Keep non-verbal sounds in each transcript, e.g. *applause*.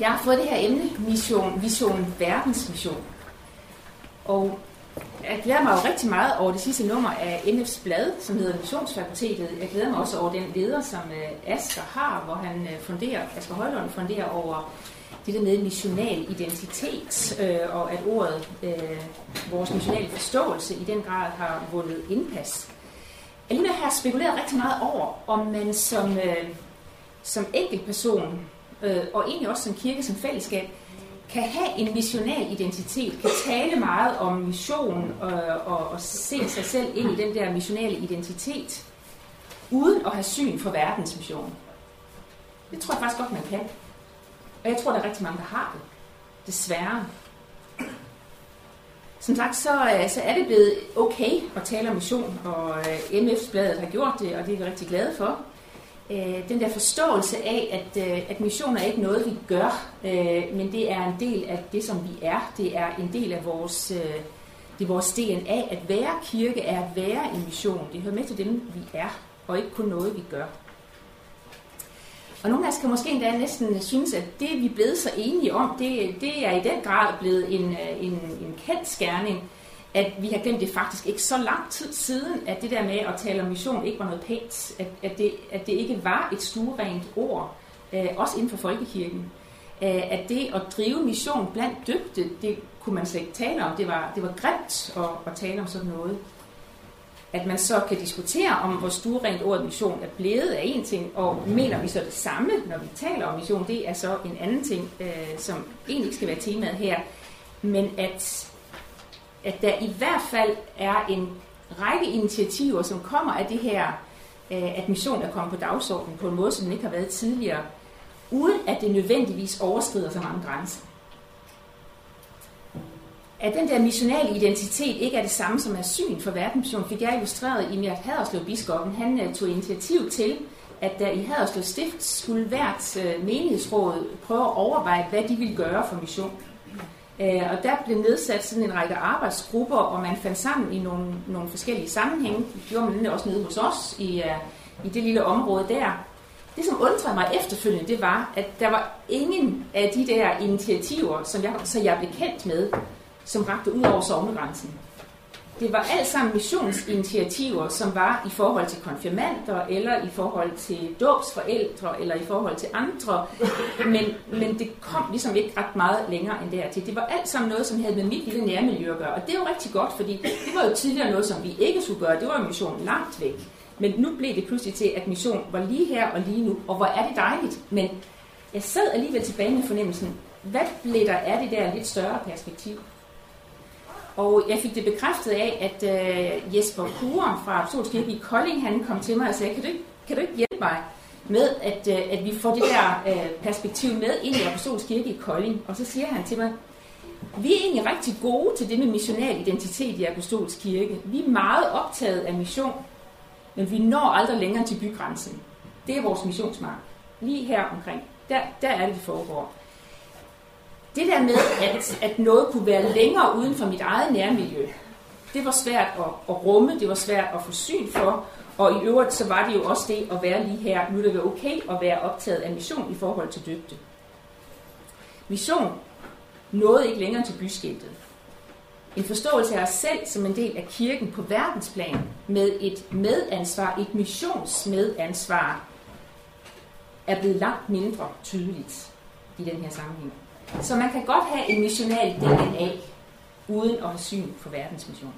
Jeg har fået det her emne, mission, vision, verdensmission. Og jeg glæder mig jo rigtig meget over det sidste nummer af NF's blad, som hedder Missionsfakultetet. Jeg glæder mig også over den leder, som øh, Asger har, hvor han øh, funderer, Asger Højlund funderer over det der med missional identitet, øh, og at ordet, øh, vores missionale forståelse, i den grad har vundet indpas. Alligevel har jeg spekuleret rigtig meget over, om man som, øh, som enkeltperson, øh, og egentlig også som kirke, som fællesskab, kan have en missional identitet, kan tale meget om mission og, og, og se sig selv ind i den der missionale identitet, uden at have syn for verdens mission. Det tror jeg faktisk godt, man kan. Og jeg tror, der er rigtig mange, der har det. Desværre. Som sagt, så, øh, så er det blevet okay at tale om mission, og øh, MF-bladet har gjort det, og det er vi rigtig glade for. Øh, den der forståelse af, at, øh, at mission er ikke noget, vi gør, øh, men det er en del af det, som vi er. Det er en del af vores, øh, det er vores DNA. At være kirke er at være en mission. Det hører med til dem, vi er, og ikke kun noget, vi gør. Og nogle af os kan måske endda næsten synes, at det vi er blevet så enige om, det, det er i den grad blevet en, en, en kendt skærning, at vi har glemt det faktisk ikke så lang tid siden, at det der med at tale om mission ikke var noget pænt, at, at, det, at det ikke var et stuerent ord, øh, også inden for folkekirken. Øh, at det at drive mission blandt døbte, det kunne man slet ikke tale om. Det var, det var grimt at, at tale om sådan noget at man så kan diskutere om, hvor stuerent ordet mission er blevet af en ting, og mener vi så det samme, når vi taler om mission, det er så en anden ting, øh, som egentlig ikke skal være temaet her, men at, at der i hvert fald er en række initiativer, som kommer af det her, øh, at mission er kommet på dagsordenen på en måde, som den ikke har været tidligere, uden at det nødvendigvis overskrider så mange grænser at den der missionale identitet ikke er det samme som er syn for verdensmission, fik jeg illustreret i Mert Haderslev biskoppen. Han øh, tog initiativ til, at der i Haderslev Stift skulle hvert øh, menighedsråd prøve at overveje, hvad de ville gøre for mission. Øh, og der blev nedsat sådan en række arbejdsgrupper, og man fandt sammen i nogle, nogle forskellige sammenhænge. Det gjorde man også nede hos os i, øh, i det lille område der. Det, som undrede mig efterfølgende, det var, at der var ingen af de der initiativer, som jeg, så jeg blev kendt med, som rakte ud over sovnegrænsen. Det var alt sammen missionsinitiativer, som var i forhold til konfirmander, eller i forhold til dåbsforældre, eller i forhold til andre. Men, men det kom ligesom ikke ret meget længere end dertil. Det var alt sammen noget, som havde med mit lille nærmiljø at gøre. Og det er jo rigtig godt, fordi det var jo tidligere noget, som vi ikke skulle gøre. Det var jo mission langt væk. Men nu blev det pludselig til, at mission var lige her og lige nu. Og hvor er det dejligt. Men jeg sad alligevel tilbage med fornemmelsen, hvad blev der af det der lidt større perspektiv? Og jeg fik det bekræftet af, at øh, Jesper Kure fra Apostolskirken i Kolding, han kom til mig og sagde, kan du ikke, kan du ikke hjælpe mig med, at, øh, at vi får det der øh, perspektiv med ind i Apostolskirke i Kolding? Og så siger han til mig, vi er egentlig rigtig gode til det med missional identitet i Apostolskirke. Vi er meget optaget af mission, men vi når aldrig længere til bygrænsen. Det er vores missionsmark. Lige her omkring. Der, der er det, det foregår det der med, at, at noget kunne være længere uden for mit eget nærmiljø, det var svært at, at rumme, det var svært at få syn for, og i øvrigt så var det jo også det at være lige her. Nu er det okay at være optaget af mission i forhold til dybde. Mission nåede ikke længere til byskiltet. En forståelse af os selv som en del af kirken på verdensplan med et medansvar, et missionsmedansvar, er blevet langt mindre tydeligt i den her sammenhæng. Så man kan godt have en missional DNA, uden at have syn for verdensmissionen.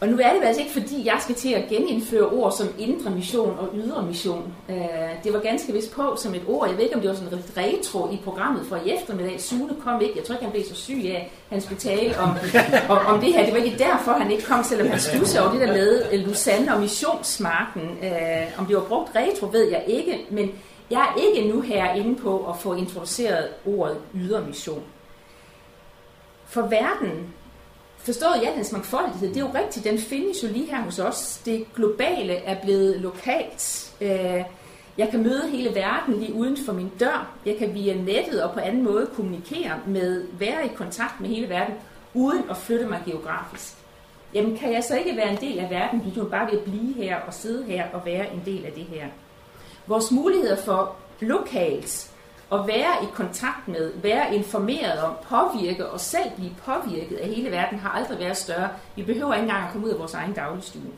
Og nu er det altså ikke fordi, jeg skal til at genindføre ord som indre mission og ydre mission. Øh, det var ganske vist på som et ord. Jeg ved ikke, om det var sådan et retro i programmet fra i eftermiddag. Sune kom ikke. Jeg tror ikke, han blev så syg af, han skulle tale om, *laughs* om, om det her. Det var ikke derfor, han ikke kom, selvom han stussede over det der med øh, Lusanne og missionsmarken. Øh, om det var brugt retro, ved jeg ikke. Men jeg er ikke nu her inde på at få introduceret ordet ydermission. For verden, forstået Jans mangfoldighed, det er jo rigtigt, den findes jo lige her hos os. Det globale er blevet lokalt. Øh, jeg kan møde hele verden lige uden for min dør. Jeg kan via nettet og på anden måde kommunikere med, være i kontakt med hele verden, uden at flytte mig geografisk. Jamen kan jeg så ikke være en del af verden, vi du bare vil blive her og sidde her og være en del af det her. Vores muligheder for lokalt at være i kontakt med, være informeret om, påvirke og selv blive påvirket af hele verden, har aldrig været større. Vi behøver ikke engang at komme ud af vores egen dagligstue.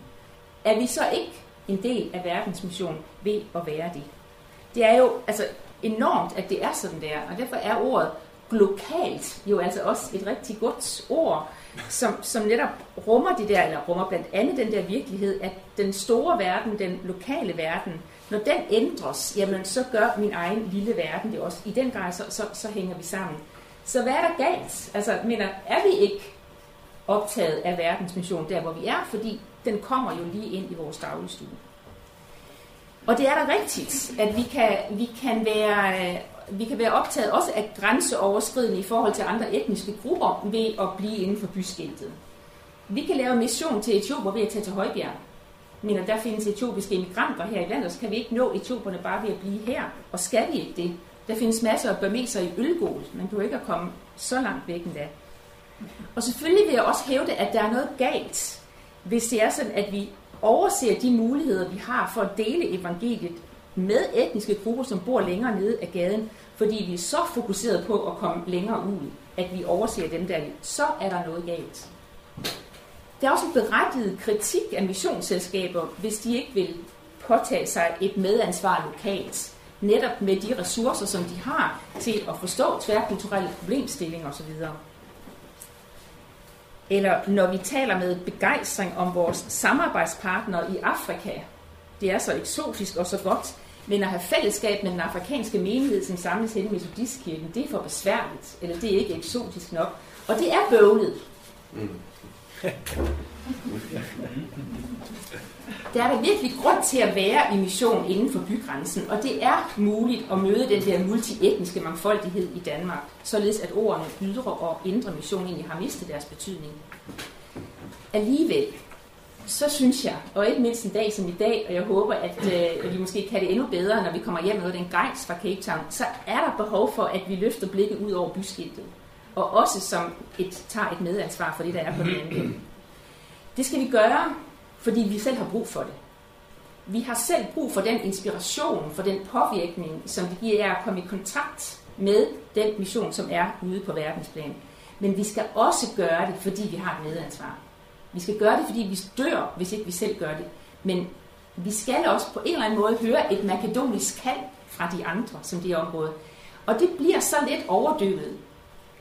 Er vi så ikke en del af verdens mission ved at være det? Det er jo altså enormt, at det er sådan der, og derfor er ordet globalt jo altså også et rigtig godt ord, som, som netop rummer det der, eller rummer blandt andet den der virkelighed, at den store verden, den lokale verden, når den ændres, jamen så gør min egen lille verden det også. I den grad, så, så, så hænger vi sammen. Så hvad er der galt? Altså, mener, er vi ikke optaget af verdens mission der, hvor vi er? Fordi den kommer jo lige ind i vores dagligstue. Og det er da rigtigt, at vi kan, vi kan være vi kan være optaget også af grænseoverskridende i forhold til andre etniske grupper ved at blive inden for byskiltet. Vi kan lave mission til Etiopien ved at tage til Højbjerg. Men der findes etiopiske immigranter her i landet, så kan vi ikke nå etioperne bare ved at blive her. Og skal vi ikke det? Der findes masser af burmeser i Ølgol, men du ikke at komme så langt væk endda. Og selvfølgelig vil jeg også hævde, at der er noget galt, hvis det er sådan, at vi overser de muligheder, vi har for at dele evangeliet med etniske grupper, som bor længere nede af gaden, fordi vi er så fokuseret på at komme længere ud, at vi overser dem der, så er der noget galt. Der er også en berettiget kritik af missionsselskaber, hvis de ikke vil påtage sig et medansvar lokalt, netop med de ressourcer, som de har til at forstå tværkulturelle problemstillinger osv. Eller når vi taler med begejstring om vores samarbejdspartnere i Afrika, det er så eksotisk og så godt, men at have fællesskab med den afrikanske menighed, som samles hen i Metodistkirken, det er for besværligt, eller det er ikke eksotisk nok. Og det er bøvlet. Mm. *laughs* Der er der virkelig grund til at være i mission inden for bygrænsen, og det er muligt at møde den der multietniske mangfoldighed i Danmark, således at ordene ydre og indre mission egentlig har mistet deres betydning. Alligevel, så synes jeg, og ikke mindst en dag som i dag, og jeg håber, at øh, vi måske kan det endnu bedre, når vi kommer hjem med den gejst fra Cape Town, så er der behov for, at vi løfter blikket ud over byskiltet. Og også som et, tager et medansvar for det, der er på den anden. Det skal vi gøre, fordi vi selv har brug for det. Vi har selv brug for den inspiration, for den påvirkning, som det giver jer at komme i kontakt med den mission, som er ude på verdensplan. Men vi skal også gøre det, fordi vi har et medansvar. Vi skal gøre det, fordi vi dør, hvis ikke vi selv gør det. Men vi skal også på en eller anden måde høre et makedonisk kald fra de andre, som det er område. Og det bliver så lidt overdøvet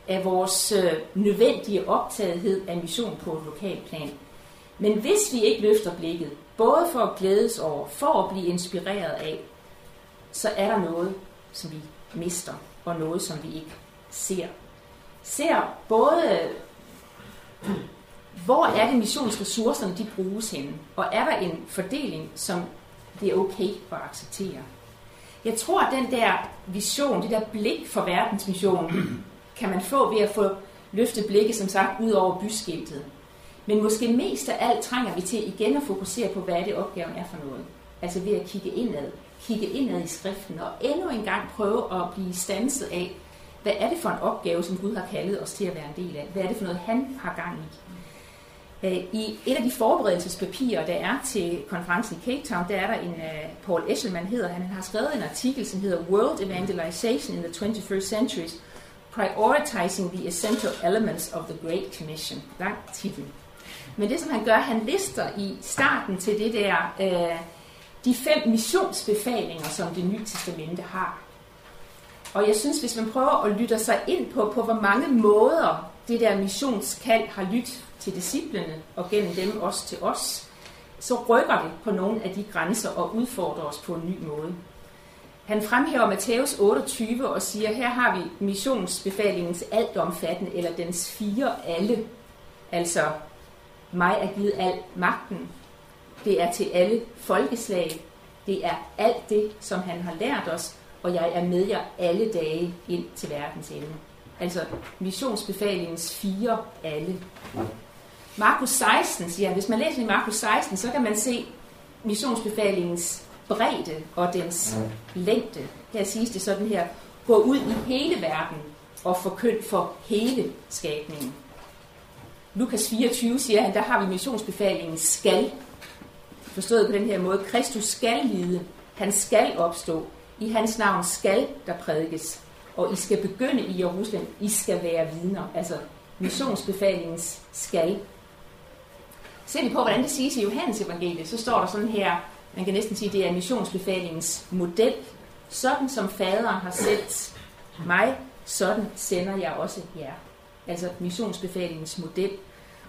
af vores øh, nødvendige optagethed af mission på et lokalt plan. Men hvis vi ikke løfter blikket, både for at glædes over, for at blive inspireret af, så er der noget, som vi mister, og noget, som vi ikke ser. Ser både hvor er det missionsressourcerne de bruges henne? Og er der en fordeling, som det er okay at acceptere? Jeg tror, at den der vision, det der blik for verdensmissionen, kan man få ved at få løftet blikket, som sagt, ud over byskiltet. Men måske mest af alt trænger vi til igen at fokusere på, hvad det opgaven er for noget. Altså ved at kigge indad. Kigge indad i skriften, og endnu en gang prøve at blive stanset af, hvad er det for en opgave, som Gud har kaldet os til at være en del af? Hvad er det for noget, han har gang i? Øh, I et af de forberedelsespapirer, der er til konferencen i Cape Town, der er der en øh, Paul Esselman hedder han, han har skrevet en artikel, som hedder World Evangelization in the 21st Centuries, Prioritizing the Essential Elements of the Great Commission. Lang titel. Men det, som han gør, han lister i starten til det der, øh, de fem missionsbefalinger, som det nye testamente har. Og jeg synes, hvis man prøver at lytte sig ind på, på hvor mange måder det der missionskald har lyttet til disciplene og gennem dem også til os, så rykker det på nogle af de grænser og udfordrer os på en ny måde. Han fremhæver Matthæus 28 og siger, her har vi missionsbefalingens altomfattende, eller dens fire alle. Altså, mig er givet al magten. Det er til alle folkeslag. Det er alt det, som han har lært os, og jeg er med jer alle dage ind til verdens ende. Altså missionsbefalingens fire alle. Markus 16 siger, hvis man læser i Markus 16, så kan man se missionsbefalingens bredde og dens længde. Her siges det sådan her, gå ud i hele verden og forkynd for hele skabningen. Lukas 24 siger han, der har vi missionsbefalingen skal. Forstået på den her måde, Kristus skal lide, han skal opstå, i hans navn skal der prædikes og I skal begynde i Jerusalem. I skal være vidner. Altså missionsbefalingens skal. Ser vi på, hvordan det siges i Johannes evangeliet, så står der sådan her, man kan næsten sige, det er missionsbefalingens model. Sådan som faderen har sendt mig, sådan sender jeg også jer. Altså missionsbefalingens model.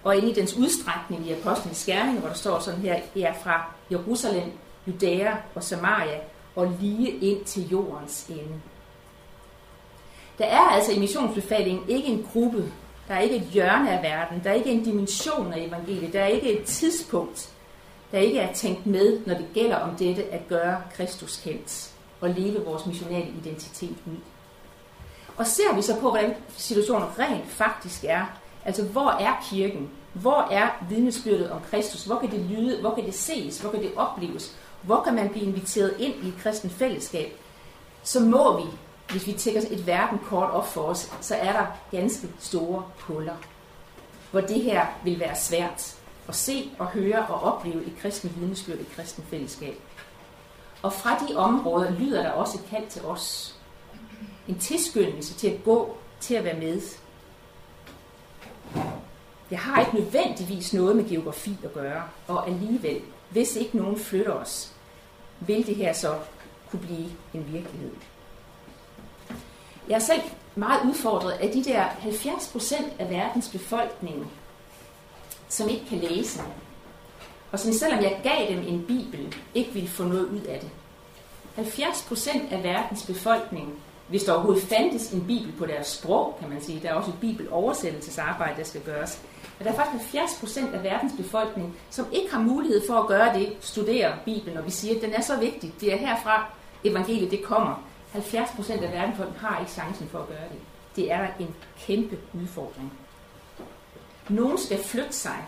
Og inde i dens udstrækning i Apostlenes Gerning, hvor der står sådan her, er fra Jerusalem, Judæa og Samaria, og lige ind til jordens ende. Der er altså i missionsbefalingen ikke en gruppe, der er ikke et hjørne af verden, der er ikke en dimension af evangeliet, der er ikke et tidspunkt, der ikke er tænkt med, når det gælder om dette at gøre Kristus kendt og leve vores missionale identitet ud. Og ser vi så på, hvordan situationen rent faktisk er, altså hvor er kirken? Hvor er vidnesbyrdet om Kristus? Hvor kan det lyde? Hvor kan det ses? Hvor kan det opleves? Hvor kan man blive inviteret ind i et kristen fællesskab? Så må vi, hvis vi tænker et verden kort op for os, så er der ganske store huller, hvor det her vil være svært at se og høre og opleve et kristen vidnesbyrd, et kristen fællesskab. Og fra de områder lyder der også et kald til os. En tilskyndelse til at gå, til at være med. Det har ikke nødvendigvis noget med geografi at gøre, og alligevel, hvis ikke nogen flytter os, vil det her så kunne blive en virkelighed. Jeg er selv meget udfordret af de der 70 procent af verdens befolkning, som ikke kan læse, og som selvom jeg gav dem en bibel, ikke ville få noget ud af det. 70 procent af verdens befolkning, hvis der overhovedet fandtes en bibel på deres sprog, kan man sige, der er også et bibeloversættelsesarbejde, der skal gøres, men der er faktisk 70 procent af verdens befolkning, som ikke har mulighed for at gøre det, studere Bibelen, og vi siger, at den er så vigtig. Det er herfra, evangeliet det kommer. 70 procent af verdens befolkning har ikke chancen for at gøre det. Det er en kæmpe udfordring. Nogen skal flytte sig,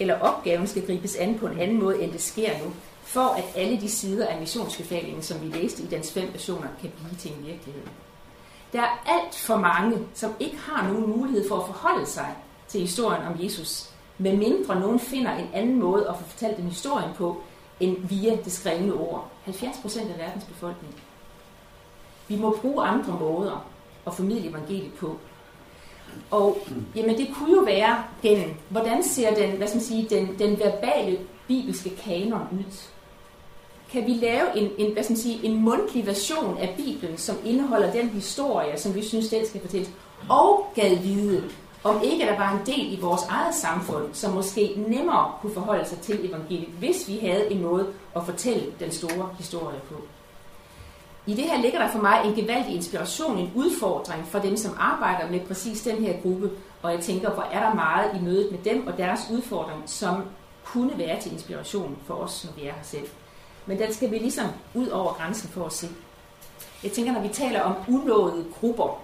eller opgaven skal gribes an på en anden måde, end det sker nu, for at alle de sider af missionsbefalingen, som vi læste i dens fem versioner, kan blive til en virkelighed. Der er alt for mange, som ikke har nogen mulighed for at forholde sig til historien om Jesus, medmindre nogen finder en anden måde at få fortalt den historien på, end via det skrevne ord. 70 procent af verdens befolkning. Vi må bruge andre måder at formidle evangeliet på. Og jamen, det kunne jo være gennem, hvordan ser den, hvad skal man sige, den, den verbale bibelske kanon ud? Kan vi lave en, en, hvad skal man sige, en mundtlig version af Bibelen, som indeholder den historie, som vi synes, den skal fortælles, og gad vide, om ikke der var en del i vores eget samfund, som måske nemmere kunne forholde sig til evangeliet, hvis vi havde en måde at fortælle den store historie på. I det her ligger der for mig en gevaldig inspiration, en udfordring for dem, som arbejder med præcis den her gruppe, og jeg tænker, hvor er der meget i mødet med dem og deres udfordring, som kunne være til inspiration for os, når vi er her selv. Men den skal vi ligesom ud over grænsen for at se. Jeg tænker, når vi taler om unåede grupper,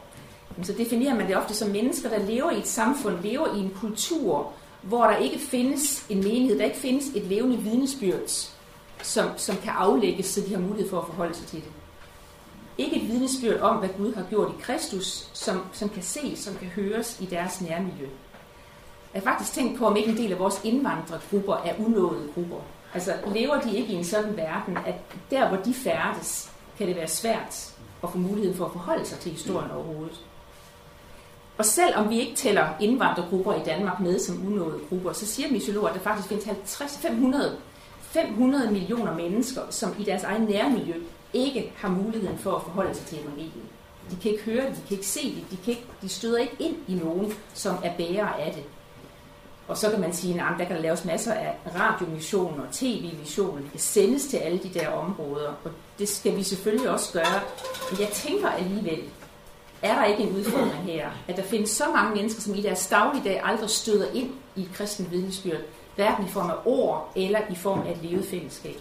så definerer man det ofte som mennesker, der lever i et samfund, lever i en kultur, hvor der ikke findes en menighed, der ikke findes et levende vidnesbyrd, som, som kan aflægges, så de har mulighed for at forholde sig til det. Ikke et vidnesbyrd om, hvad Gud har gjort i Kristus, som, som kan ses, som kan høres i deres nærmiljø. Jeg har faktisk tænkt på, om ikke en del af vores indvandrergrupper er unåede grupper. Altså lever de ikke i en sådan verden, at der hvor de færdes, kan det være svært at få mulighed for at forholde sig til historien overhovedet. Og selvom vi ikke tæller indvandrergrupper i Danmark med som unåede grupper, så siger missiologer, at der faktisk findes 50, 500, 500 millioner mennesker, som i deres egen nærmiljø ikke har muligheden for at forholde sig til evangeliet. De kan ikke høre det, de kan ikke se det, de, kan ikke, de støder ikke ind i nogen, som er bærere af det. Og så kan man sige, at der kan der laves masser af radiomissioner og tv-missioner, det kan sendes til alle de der områder, og det skal vi selvfølgelig også gøre. Men jeg tænker alligevel, er der ikke en udfordring her, at der findes så mange mennesker, som i deres dagligdag aldrig støder ind i et kristen vidnesbyrd, hverken i form af ord eller i form af et levet fællesskab.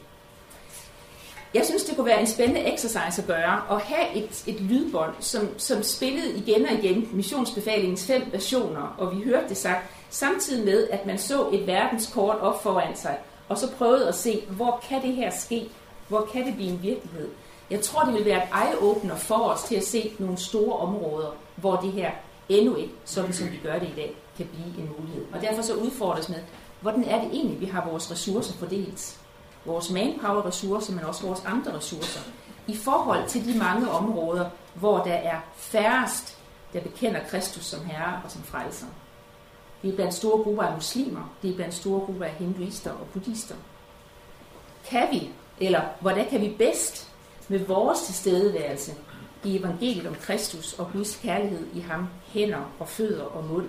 Jeg synes, det kunne være en spændende exercise at gøre, at have et, et lydbånd, som, som spillede igen og igen missionsbefalingens fem versioner, og vi hørte det sagt, samtidig med, at man så et verdenskort op foran sig, og så prøvede at se, hvor kan det her ske? Hvor kan det blive en virkelighed? Jeg tror, det vil være et eye-opener for os til at se nogle store områder, hvor det her endnu ikke, sådan som vi gør det i dag, kan blive en mulighed. Og derfor så udfordres med, hvordan er det egentlig, vi har vores ressourcer fordelt? Vores manpower-ressourcer, men også vores andre ressourcer. i forhold til de mange områder, hvor der er færrest, der bekender Kristus som Herre og som frelser. Det er blandt store grupper af muslimer, det er blandt store grupper af hinduister og buddhister. Kan vi, eller hvordan kan vi bedst med vores tilstedeværelse give evangeliet om Kristus og Guds kærlighed i ham, hænder og fødder og mund.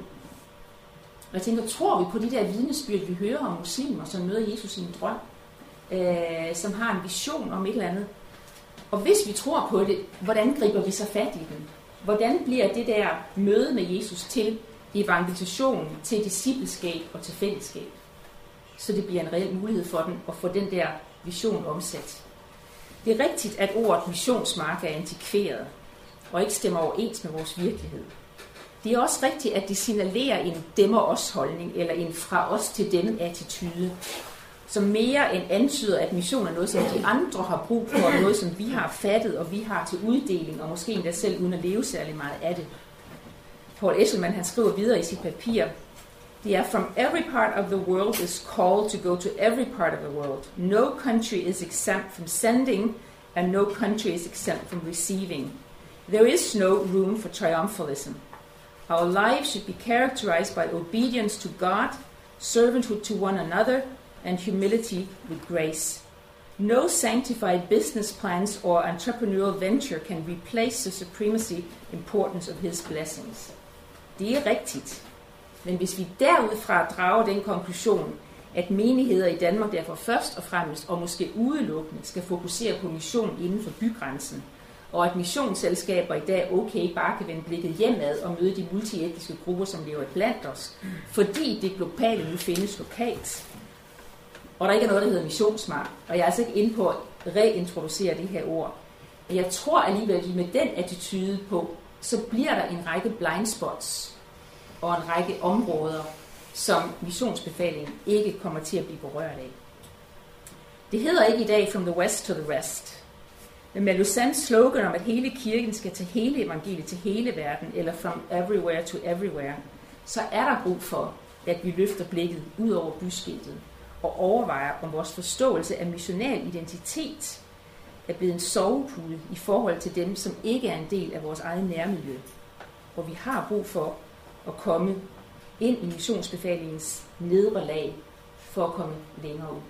Og jeg tænker, tror vi på de der vidnesbyrd, vi hører om muslimer, som møder Jesus i en drøm, øh, som har en vision om et eller andet. Og hvis vi tror på det, hvordan griber vi så fat i den? Hvordan bliver det der møde med Jesus til evangelisation, til discipleskab og til fællesskab? Så det bliver en reel mulighed for den at få den der vision omsat. Det er rigtigt, at ordet missionsmark er antikveret og ikke stemmer overens med vores virkelighed. Det er også rigtigt, at det signalerer en demmer os holdning eller en fra os til dem attitude, som mere end antyder, at mission er noget, som de andre har brug for, og noget, som vi har fattet, og vi har til uddeling, og måske endda selv uden at leve særlig meget af det. Paul Esselman han skriver videre i sit papir, det are from every part of the world is called to go to every part of the world. No country is exempt from sending, and no country is exempt from receiving. There is no room for triumphalism. Our lives should be characterized by obedience to God, servanthood to one another, and humility with grace. No sanctified business plans or entrepreneurial venture can replace the supremacy importance of His blessings. Det er rigtigt. Men hvis vi derudfra drager den konklusion, at menigheder i Danmark derfor først og fremmest, og måske udelukkende, skal fokusere på mission inden for bygrænsen, og at missionsselskaber i dag okay bare kan vende blikket hjemad og møde de multietniske grupper, som lever blandt os, fordi det globale nu findes lokalt, og der ikke er noget, der hedder missionsmark, og jeg er altså ikke inde på at reintroducere det her ord. Men jeg tror alligevel, at med den attitude på, så bliver der en række blind spots, og en række områder, som missionsbefalingen ikke kommer til at blive berørt af. Det hedder ikke i dag From the West to the Rest. Men med Lausanne's slogan om, at hele kirken skal til hele evangeliet, til hele verden, eller From Everywhere to Everywhere, så er der brug for, at vi løfter blikket ud over byskiltet og overvejer, om vores forståelse af missional identitet er blevet en sovepude i forhold til dem, som ikke er en del af vores eget nærmiljø. Hvor vi har brug for at komme ind i missionsbefalingens nedre lag for at komme længere ud.